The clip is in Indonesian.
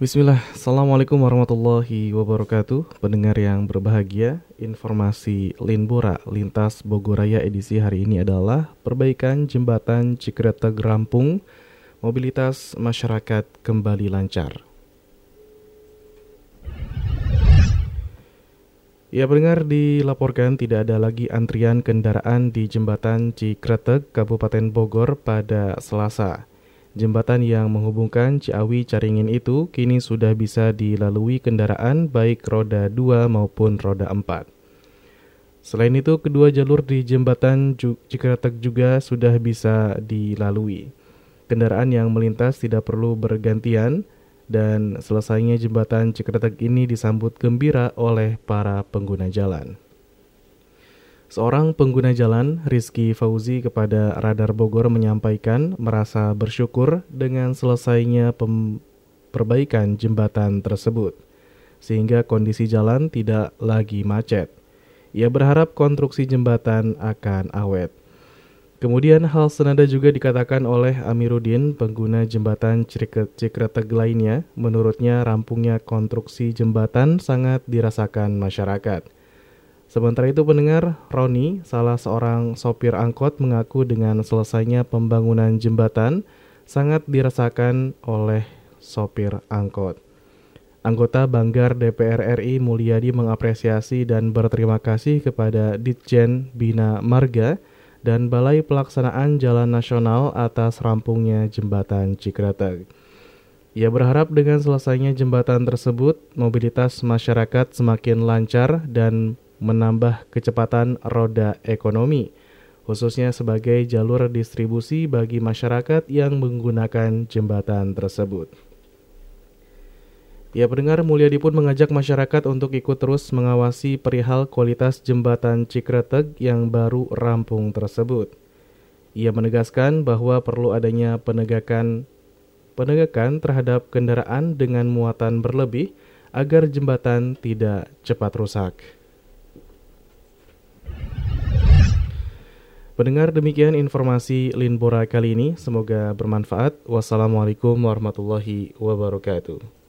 Bismillah, Assalamualaikum warahmatullahi wabarakatuh. Pendengar yang berbahagia Informasi Linbora Lintas Bogoraya edisi hari ini adalah Perbaikan jembatan Cikreteg Rampung Mobilitas masyarakat kembali lancar. Ya pendengar dilaporkan tidak ada lagi antrian kendaraan di jembatan Cikreteg, Kabupaten Bogor pada Selasa Jembatan yang menghubungkan Ciawi Caringin itu kini sudah bisa dilalui kendaraan baik roda 2 maupun roda 4. Selain itu, kedua jalur di jembatan Cikretek juga sudah bisa dilalui. Kendaraan yang melintas tidak perlu bergantian dan selesainya jembatan Cikretek ini disambut gembira oleh para pengguna jalan. Seorang pengguna jalan, Rizky Fauzi kepada Radar Bogor menyampaikan merasa bersyukur dengan selesainya perbaikan jembatan tersebut, sehingga kondisi jalan tidak lagi macet. Ia berharap konstruksi jembatan akan awet. Kemudian hal senada juga dikatakan oleh Amiruddin, pengguna jembatan Cikreteg lainnya. Menurutnya rampungnya konstruksi jembatan sangat dirasakan masyarakat. Sementara itu pendengar, Roni, salah seorang sopir angkot mengaku dengan selesainya pembangunan jembatan sangat dirasakan oleh sopir angkot. Anggota Banggar DPR RI Mulyadi mengapresiasi dan berterima kasih kepada Ditjen Bina Marga dan Balai Pelaksanaan Jalan Nasional atas rampungnya jembatan Cikreteg. Ia berharap dengan selesainya jembatan tersebut, mobilitas masyarakat semakin lancar dan menambah kecepatan roda ekonomi, khususnya sebagai jalur distribusi bagi masyarakat yang menggunakan jembatan tersebut. Ya pendengar Mulyadi pun mengajak masyarakat untuk ikut terus mengawasi perihal kualitas jembatan Cikreteg yang baru rampung tersebut. Ia menegaskan bahwa perlu adanya penegakan penegakan terhadap kendaraan dengan muatan berlebih agar jembatan tidak cepat rusak. Pendengar demikian informasi Linbora kali ini. Semoga bermanfaat. Wassalamualaikum warahmatullahi wabarakatuh.